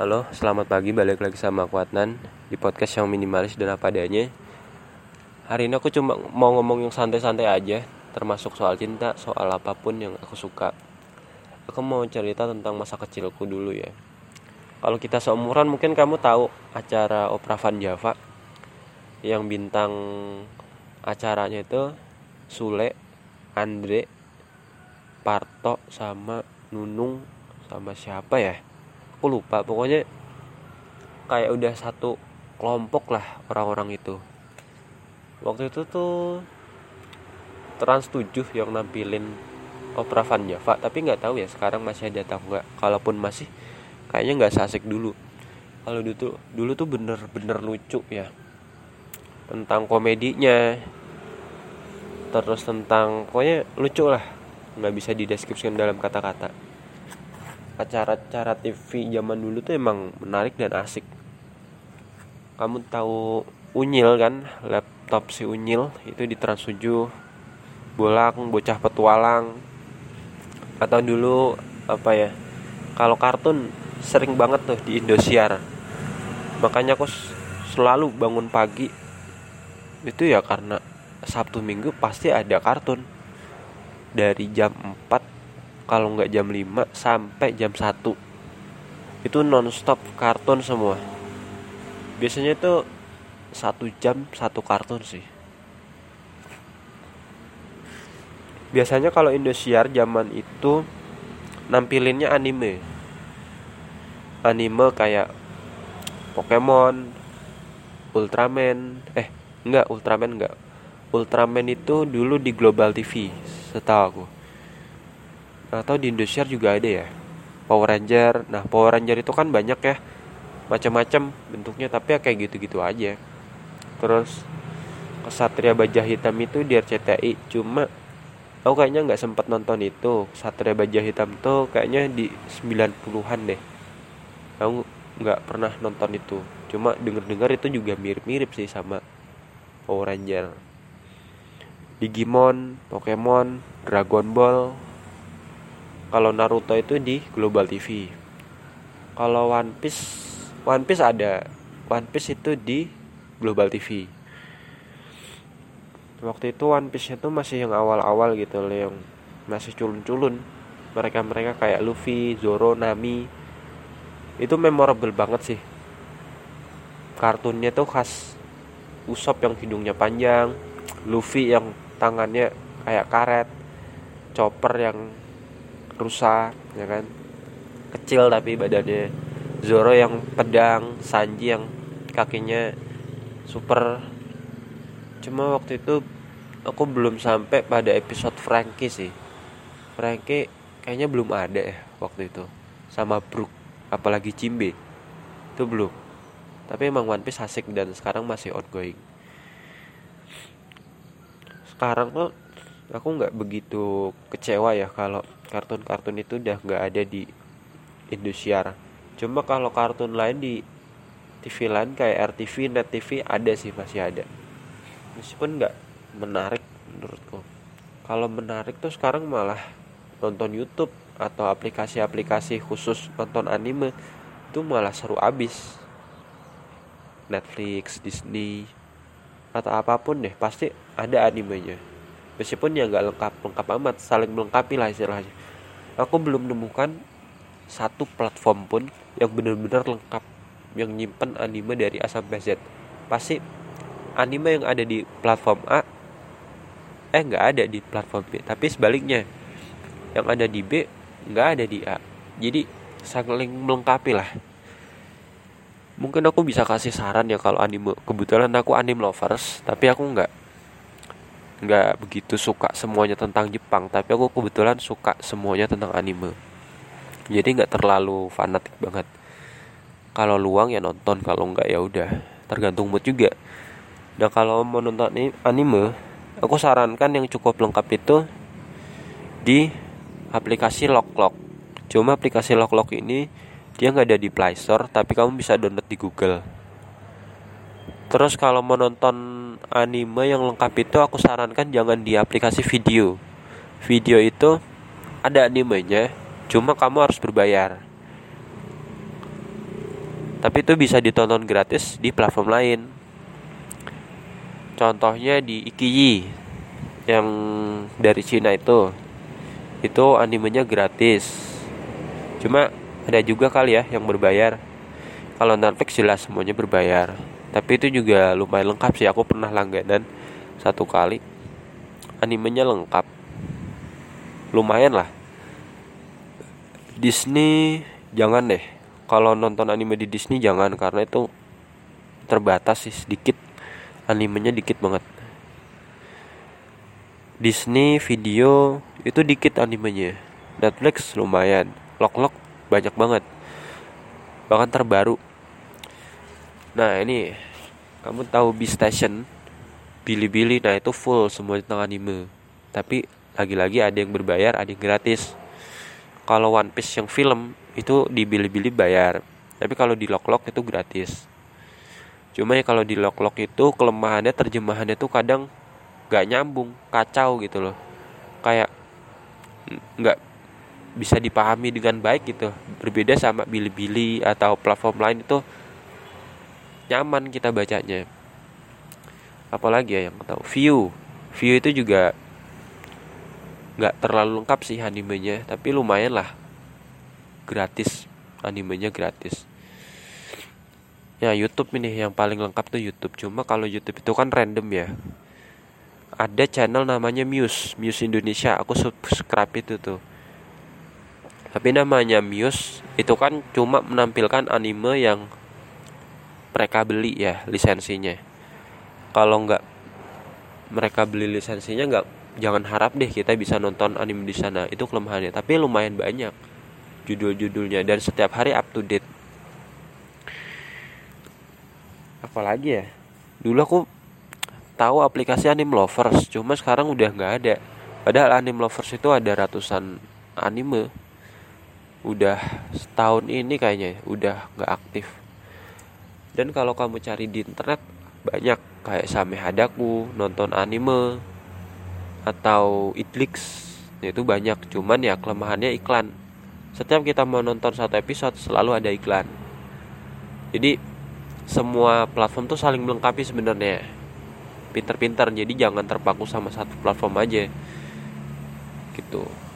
Halo, selamat pagi. Balik lagi sama aku Adnan di podcast yang minimalis dan apa adanya. Hari ini aku cuma mau ngomong yang santai-santai aja, termasuk soal cinta, soal apa pun yang aku suka. Aku mau cerita tentang masa kecilku dulu ya. Kalau kita seumuran mungkin kamu tahu acara Opera Van Java yang bintang acaranya itu Sule, Andre, Parto sama Nunung sama siapa ya? Aku lupa. Pokoknya kayak udah satu kelompok lah orang-orang itu. Waktu itu tuh Trans 7 yang nampilin Opera Van Java tapi nggak tahu ya sekarang masih ada atau nggak. Kalaupun masih kayaknya nggak asik dulu. Kalau dulu dulu tuh bener-bener lucu ya. Tentang komedinya terus tentang pokoknya lucu lah. Nggak bisa dideskripsikan dalam kata-kata acara-acara TV zaman dulu tuh emang menarik dan asik. Kamu tahu Unyil kan? Laptop si Unyil itu di Trans 7 bolang bocah petualang. Atau dulu apa ya kalau kartun sering banget tuh di Indosiar. Makanya aku selalu bangun pagi. Itu ya karena Sabtu Minggu pasti ada kartun. Dari jam 4 kalau nggak jam 5 sampai jam 1 itu nonstop kartun semua. Biasanya itu satu jam satu kartun sih. Biasanya kalau Indosiar zaman itu nampilinnya anime. Anime kayak Pokemon Ultraman eh enggak Ultraman enggak Ultraman itu dulu di Global TV setahu aku atau di Indonesia juga ada ya? Power Ranger. Nah Power Ranger itu kan banyak ya. Macam-macam bentuknya tapi ya kayak gitu-gitu aja. Terus Kesatria Baja Hitam itu di RCTI cuma aku kayaknya nggak sempet nonton itu. Kesatria Baja Hitam tuh kayaknya di 90-an deh. Aku nggak pernah nonton itu. Cuma denger-dengar itu juga mirip-mirip sih sama Power Ranger. Digimon, Pokemon, Dragon Ball, kalau Naruto itu di Global TV kalau One Piece One Piece ada. One Piece itu di Global TV waktu itu One Piece itu masih yang awal-awal gitu loh yang masih culun-culun. Mereka-mereka kayak Luffy, Zoro, Nami. Itu memorable banget sih. Kartunnya tuh khas Usop yang hidungnya panjang Luffy yang tangannya kayak karet Chopper yang rusak ya kan? Kecil tapi badannya. Zoro yang pedang Sanji yang kakinya super. Cuma waktu itu aku belum sampai pada episode Frankie sih. Frankie kayaknya belum ada ya waktu itu. Sama Brook apalagi Cimbe itu belum. Tapi emang One Piece asik dan sekarang masih ongoing. Sekarang tuh aku nggak begitu kecewa ya kalau kartun-kartun itu udah nggak ada di Indosiar. Cuma kalau kartun lain di TV lain kayak RTV, Net TV ada sih masih ada. Meskipun nggak menarik menurutku. Kalau menarik tuh sekarang malah nonton YouTube atau aplikasi-aplikasi khusus nonton anime itu malah seru abis. Netflix, Disney atau apa pun deh pasti ada animenya meskipun ya nggak lengkap lengkap amat saling melengkapi lah istilahnya. Aku belum menemukan satu platform pun yang benar-benar lengkap yang nyimpen anime dari A sampai Z. Pasti anime yang ada di platform A eh nggak ada di platform B. Tapi sebaliknya yang ada di B nggak ada di A. Jadi saling melengkapi lah. Mungkin aku bisa kasih saran ya kalau anime kebetulan aku anime lovers tapi aku nggak nggak begitu suka semuanya tentang Jepang tapi aku kebetulan suka semuanya tentang anime. Jadi nggak terlalu fanatik banget. Kalau luang ya nonton kalau nggak ya udah tergantung mood juga. Dan kalau mau nonton anime aku sarankan yang cukup lengkap itu di aplikasi Lock Lock cuma aplikasi Lock Lock ini dia nggak ada di Play Store tapi kamu bisa download di Google terus kalau mau nonton anime yang lengkap itu aku sarankan jangan di aplikasi video. Video itu ada animenya, cuma kamu harus berbayar. tapi itu bisa ditonton gratis di platform lain. Contohnya di Ikiyi yang dari Cina itu. Itu animenya gratis. Cuma ada juga kali ya yang berbayar. Kalau Netflix jelas semuanya berbayar tapi itu juga lumayan lengkap sih. Aku pernah langganan satu kali. Animenya lengkap. Lumayan lah. Disney jangan deh. Kalau nonton anime di Disney jangan. Karena itu terbatas sih. Sedikit. Animenya dikit banget. Disney video itu dikit animenya. Netflix lumayan. Lock-lock banyak banget. Bahkan terbaru nah ini. Kamu tahu B Station? Bilibili nah itu full semua tentang anime. Tapi lagi-lagi ada yang berbayar ada yang gratis. Kalau One Piece yang film itu di Bilibili bayar. Tapi kalau di Lock-lock itu gratis. Cuma ya kalau di Lock-lock itu kelemahannya terjemahannya tuh kadang gak nyambung kacau gitu loh. Kayak nggak bisa dipahami dengan baik gitu. Berbeda sama Bilibili atau platform lain itu nyaman kita bacanya. Apalagi ya yang tahu view. View itu juga nggak terlalu lengkap sih animenya tapi lumayan lah. Gratis animenya gratis. Ya YouTube ini yang paling lengkap tuh YouTube. Cuma kalau YouTube itu kan random ya. Ada channel namanya Muse Muse Indonesia. Aku subscribe itu tuh. Tapi namanya Muse itu kan cuma menampilkan anime yang mereka beli ya lisensinya. Kalau nggak mereka beli lisensinya nggak jangan harap deh kita bisa nonton anime di sana. Itu kelemahannya tapi lumayan banyak judul-judulnya dan setiap hari up to date. Apalagi ya? Dulu aku tahu aplikasi anime lovers cuma sekarang udah nggak ada. Padahal anime lovers itu ada ratusan anime. Udah setahun ini kayaknya udah nggak aktif dan kalau kamu cari di internet banyak. Kayak Same Hadaku nonton anime atau Itlix itu banyak. Cuman ya kelemahannya iklan. Setiap kita mau nonton satu episode selalu ada iklan. Jadi semua platform tuh saling melengkapi sebenarnya. Pinter-pinter. Jadi jangan terpaku sama satu platform aja. Gitu